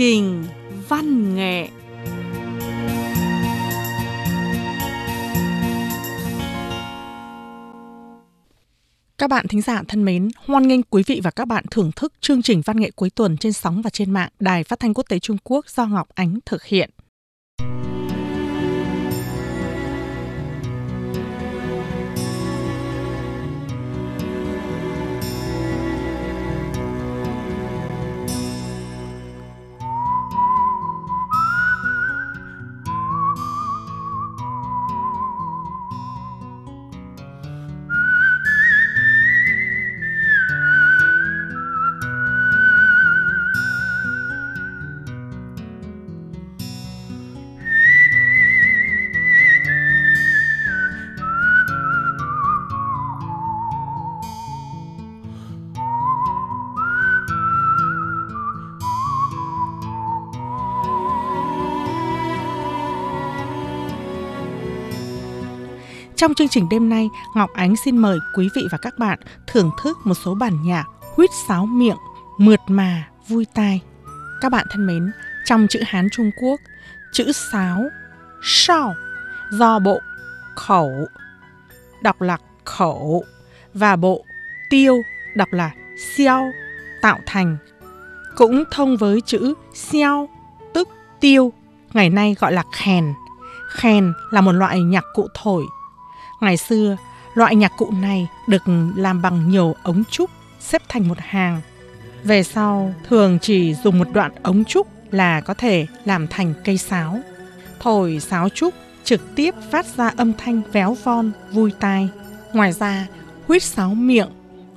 trình văn nghệ Các bạn thính giả thân mến, hoan nghênh quý vị và các bạn thưởng thức chương trình văn nghệ cuối tuần trên sóng và trên mạng Đài Phát thanh Quốc tế Trung Quốc do Ngọc Ánh thực hiện. Trong chương trình đêm nay, Ngọc Ánh xin mời quý vị và các bạn thưởng thức một số bản nhạc huýt sáo miệng, mượt mà, vui tai. Các bạn thân mến, trong chữ Hán Trung Quốc, chữ sáo, sao do bộ khẩu đọc là khẩu và bộ tiêu đọc là xiao tạo thành cũng thông với chữ xiao tức tiêu ngày nay gọi là khèn khèn là một loại nhạc cụ thổi Ngày xưa, loại nhạc cụ này được làm bằng nhiều ống trúc xếp thành một hàng. Về sau, thường chỉ dùng một đoạn ống trúc là có thể làm thành cây sáo. Thổi sáo trúc trực tiếp phát ra âm thanh véo von, vui tai. Ngoài ra, huýt sáo miệng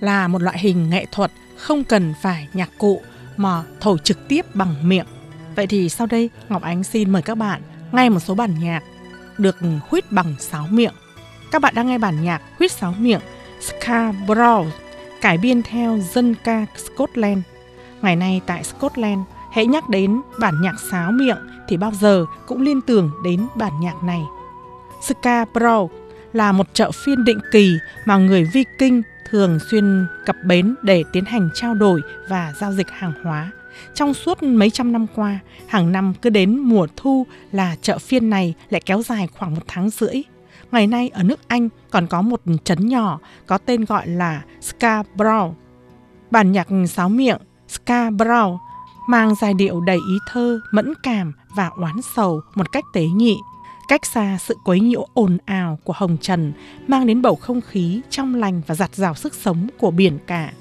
là một loại hình nghệ thuật không cần phải nhạc cụ mà thổi trực tiếp bằng miệng. Vậy thì sau đây Ngọc Ánh xin mời các bạn nghe một số bản nhạc được huýt bằng sáo miệng. Các bạn đang nghe bản nhạc Huyết Sáo Miệng Scarborough cải biên theo dân ca Scotland. Ngày nay tại Scotland, hãy nhắc đến bản nhạc sáo miệng thì bao giờ cũng liên tưởng đến bản nhạc này. Scarborough là một chợ phiên định kỳ mà người Viking thường xuyên cập bến để tiến hành trao đổi và giao dịch hàng hóa. Trong suốt mấy trăm năm qua, hàng năm cứ đến mùa thu là chợ phiên này lại kéo dài khoảng một tháng rưỡi. Ngày nay ở nước Anh còn có một trấn nhỏ có tên gọi là Scarborough. Bản nhạc sáo miệng Scarborough mang giai điệu đầy ý thơ, mẫn cảm và oán sầu một cách tế nhị. Cách xa sự quấy nhiễu ồn ào của hồng trần mang đến bầu không khí trong lành và giặt rào sức sống của biển cả.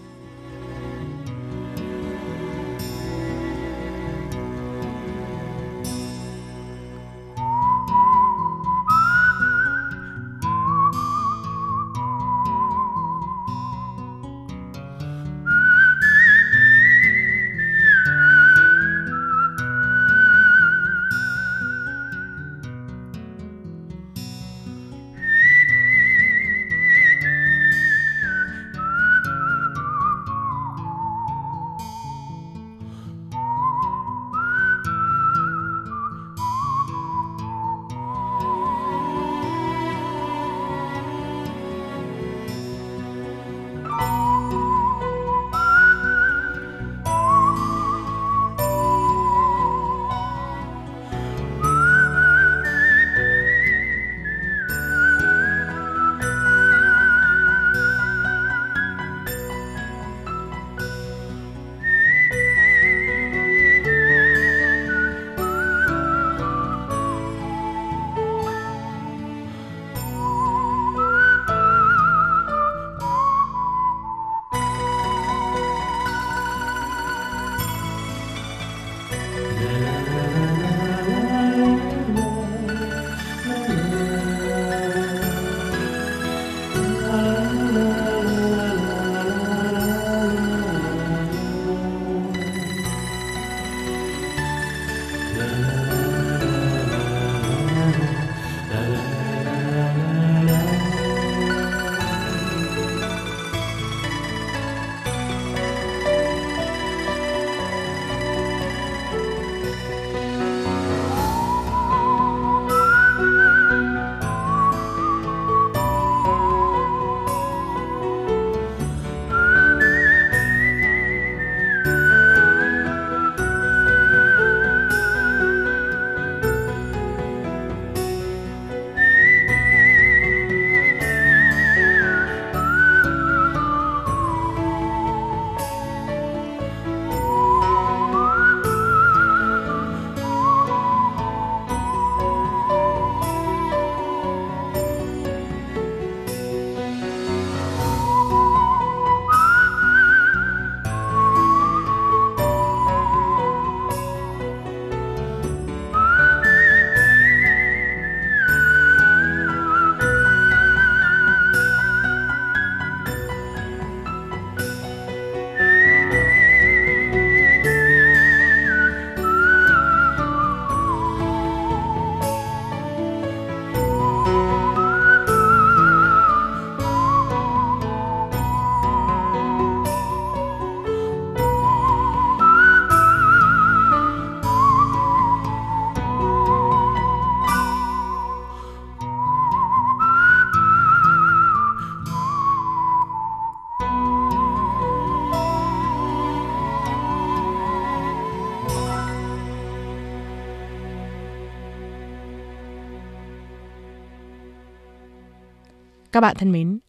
Các bạn thân mến,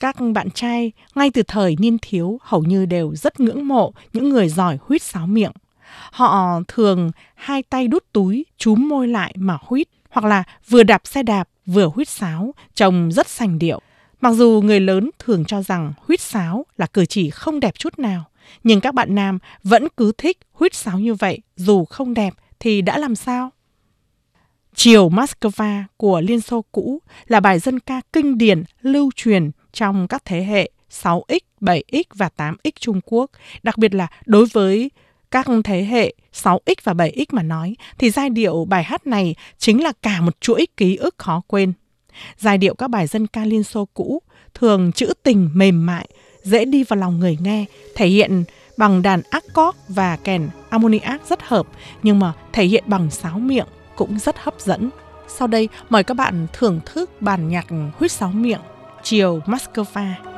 các bạn trai ngay từ thời niên thiếu hầu như đều rất ngưỡng mộ những người giỏi huýt sáo miệng. Họ thường hai tay đút túi, chúm môi lại mà huýt, hoặc là vừa đạp xe đạp vừa huýt sáo, trông rất sành điệu. Mặc dù người lớn thường cho rằng huýt sáo là cử chỉ không đẹp chút nào, nhưng các bạn nam vẫn cứ thích huýt sáo như vậy dù không đẹp thì đã làm sao? Chiều Moscow của Liên Xô cũ là bài dân ca kinh điển lưu truyền trong các thế hệ 6X, 7X và 8X Trung Quốc, đặc biệt là đối với các thế hệ 6X và 7X mà nói, thì giai điệu bài hát này chính là cả một chuỗi ký ức khó quên. Giai điệu các bài dân ca Liên Xô cũ thường trữ tình mềm mại, dễ đi vào lòng người nghe, thể hiện bằng đàn accord và kèn ammoniac rất hợp, nhưng mà thể hiện bằng sáo miệng cũng rất hấp dẫn. Sau đây, mời các bạn thưởng thức bản nhạc huýt sáo miệng, Chiều Moscow.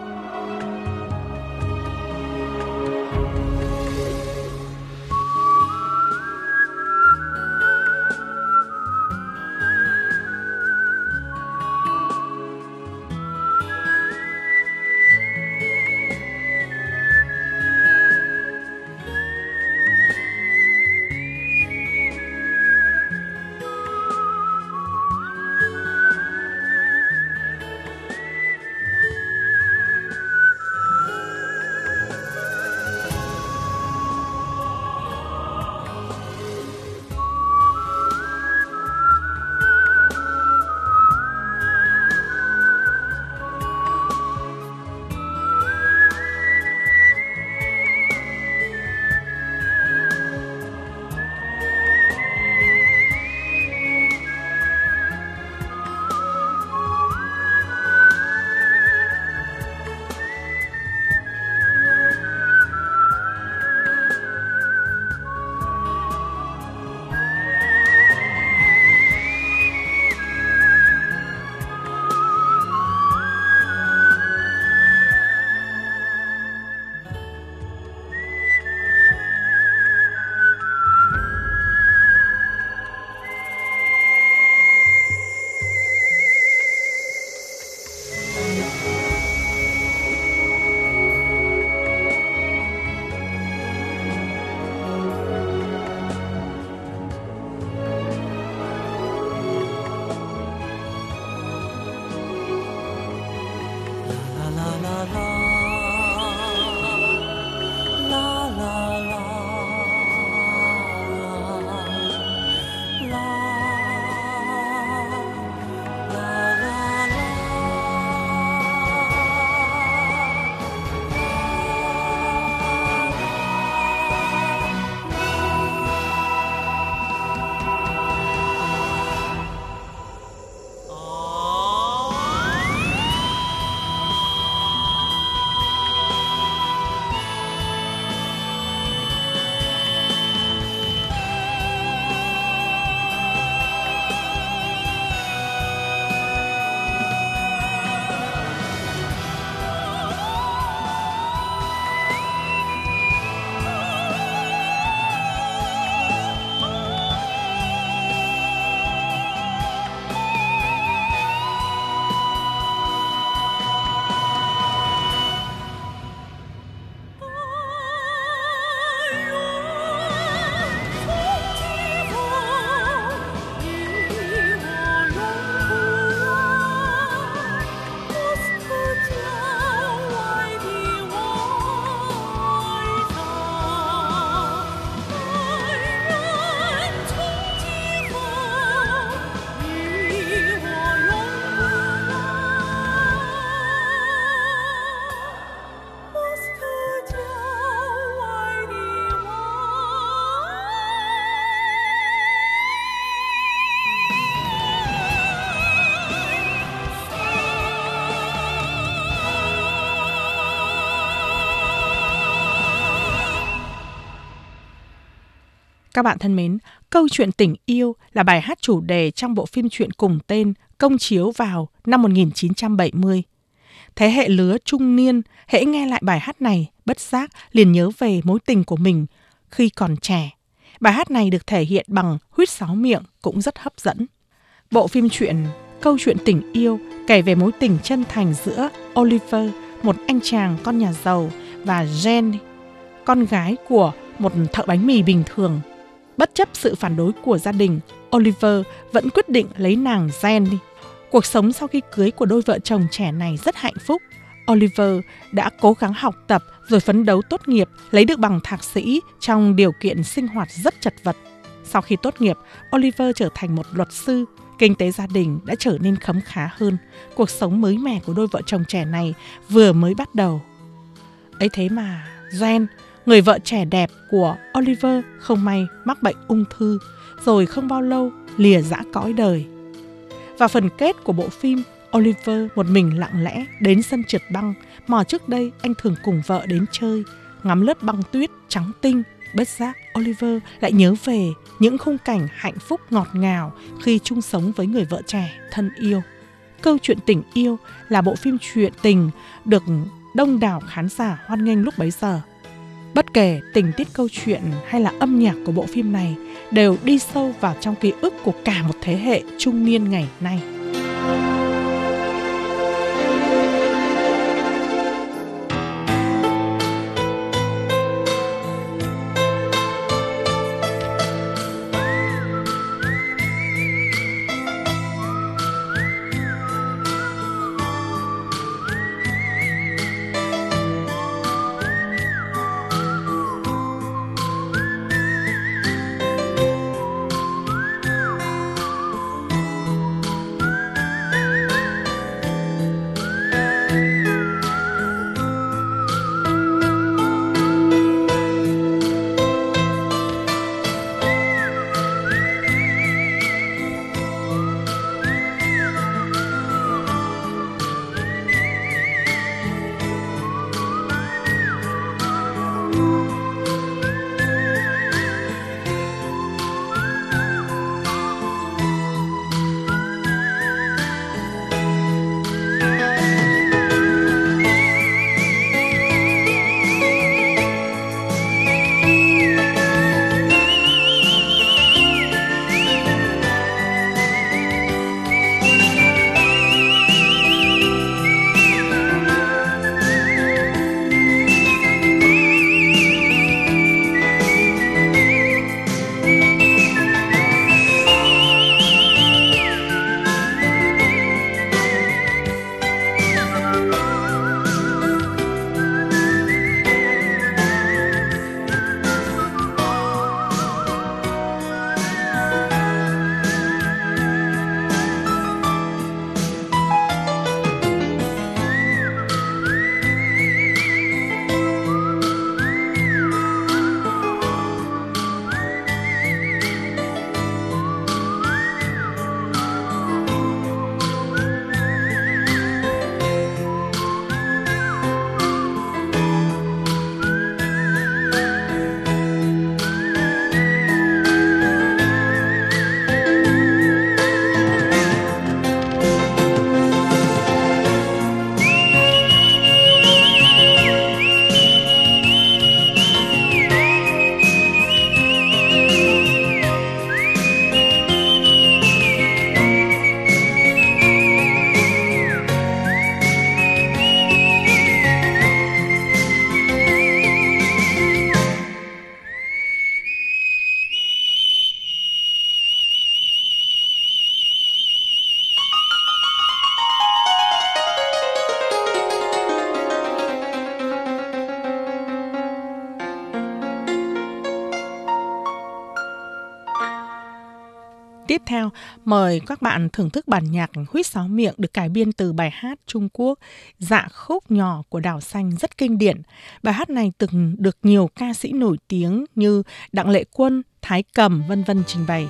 Các bạn thân mến, câu chuyện tình yêu là bài hát chủ đề trong bộ phim truyện cùng tên công chiếu vào năm 1970. Thế hệ lứa trung niên hễ nghe lại bài hát này, bất giác liền nhớ về mối tình của mình khi còn trẻ. Bài hát này được thể hiện bằng huýt sáo miệng cũng rất hấp dẫn. Bộ phim truyện câu chuyện tình yêu kể về mối tình chân thành giữa Oliver, một anh chàng con nhà giàu, và Jen, con gái của một thợ bánh mì bình thường. Bất chấp sự phản đối của gia đình, Oliver vẫn quyết định lấy nàng Jen đi. Cuộc sống sau khi cưới của đôi vợ chồng trẻ này rất hạnh phúc. Oliver đã cố gắng học tập rồi phấn đấu tốt nghiệp, lấy được bằng thạc sĩ trong điều kiện sinh hoạt rất chật vật. Sau khi tốt nghiệp, Oliver trở thành một luật sư. Kinh tế gia đình đã trở nên khấm khá hơn. Cuộc sống mới mẻ của đôi vợ chồng trẻ này vừa mới bắt đầu. Ấy thế mà, Jen, người vợ trẻ đẹp của Oliver không may mắc bệnh ung thư, rồi không bao lâu lìa dã cõi đời. Và phần kết của bộ phim, Oliver một mình lặng lẽ đến sân trượt băng mà trước đây anh thường cùng vợ đến chơi, ngắm lớp băng tuyết trắng tinh. Bất giác Oliver lại nhớ về những khung cảnh hạnh phúc ngọt ngào khi chung sống với người vợ trẻ thân yêu. Câu chuyện tình yêu là bộ phim truyện tình được đông đảo khán giả hoan nghênh lúc bấy giờ. Bất kể tình tiết câu chuyện hay là âm nhạc của bộ phim này đều đi sâu vào trong ký ức của cả một thế hệ trung niên ngày nay. Theo, mời các bạn thưởng thức bản nhạc Huýt Sáo Miệng được cải biên từ bài hát Trung Quốc Dạ khúc nhỏ của Đào Xanh rất kinh điển. Bài hát này từng được nhiều ca sĩ nổi tiếng như Đặng Lệ Quân, Thái Cầm vân vân trình bày.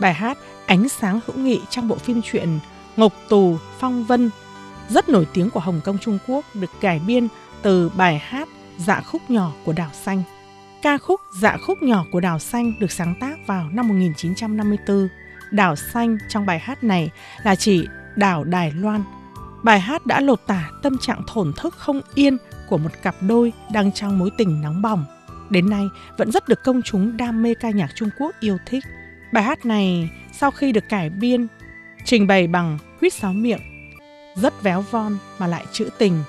Bài hát Ánh sáng hữu nghị trong bộ phim truyện Ngục tù Phong Vân rất nổi tiếng của Hồng Kông Trung Quốc được cải biên từ bài hát Dạ khúc nhỏ của Đào Xanh. Ca khúc Dạ khúc nhỏ của Đào Xanh được sáng tác vào năm 1954 đảo xanh trong bài hát này là chỉ đảo Đài Loan. Bài hát đã lột tả tâm trạng thổn thức không yên của một cặp đôi đang trong mối tình nóng bỏng. Đến nay vẫn rất được công chúng đam mê ca nhạc Trung Quốc yêu thích. Bài hát này sau khi được cải biên trình bày bằng huýt sáo miệng, rất véo von mà lại trữ tình.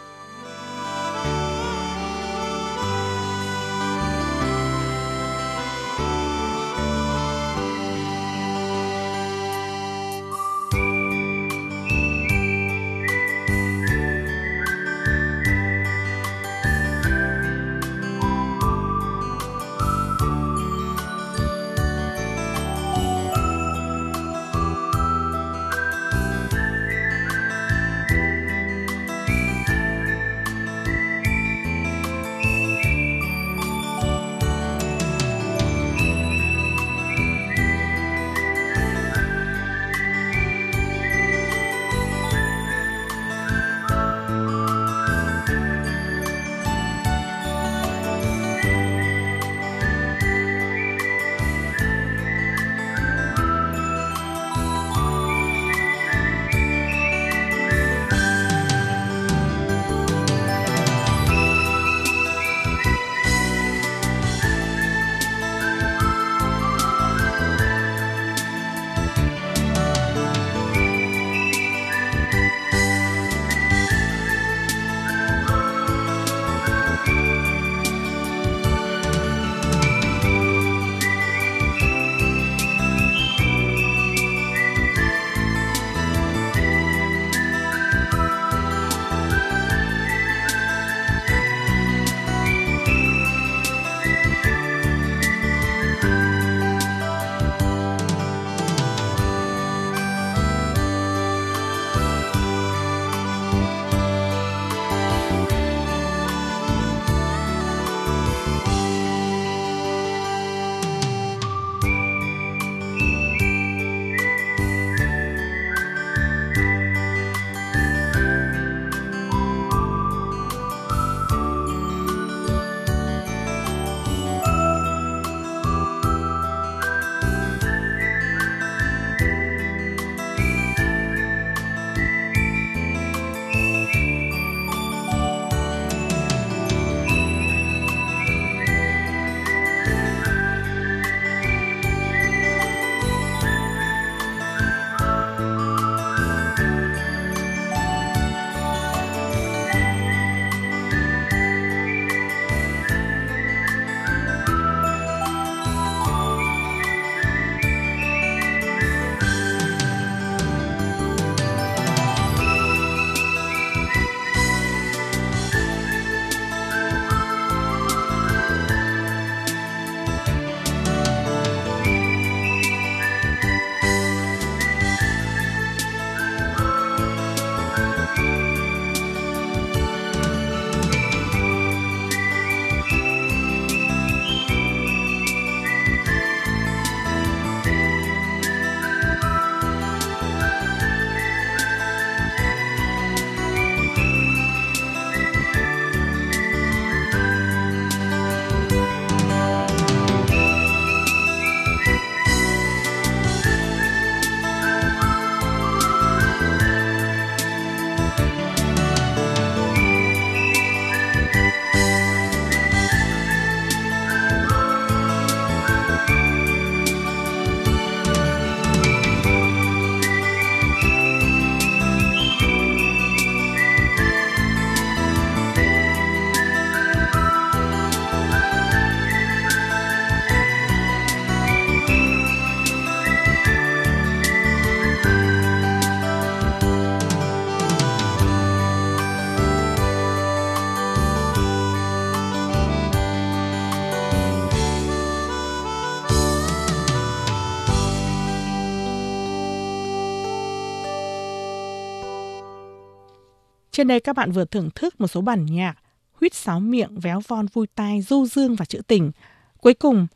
Trên đây các bạn vừa thưởng thức một số bản nhạc huýt sáo miệng, véo von vui tai, du dương và trữ tình. Cuối cùng,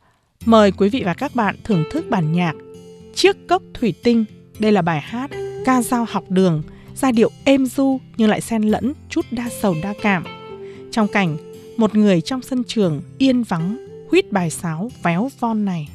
mời quý vị và các bạn thưởng thức bản nhạc Chiếc cốc thủy tinh. Đây là bài hát ca dao học đường, giai điệu êm du nhưng lại xen lẫn chút đa sầu đa cảm. Trong cảnh, một người trong sân trường yên vắng huýt bài sáo véo von này.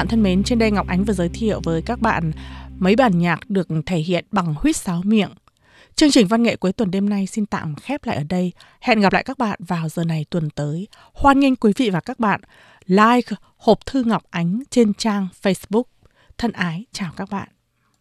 Bạn thân mến, trên đây Ngọc Ánh vừa giới thiệu với các bạn mấy bản nhạc được thể hiện bằng huýt sáo miệng. Chương trình văn nghệ cuối tuần đêm nay xin tạm khép lại ở đây. Hẹn gặp lại các bạn vào giờ này tuần tới. Hoan nghênh quý vị và các bạn like hộp thư Ngọc Ánh trên trang Facebook. Thân ái chào các bạn.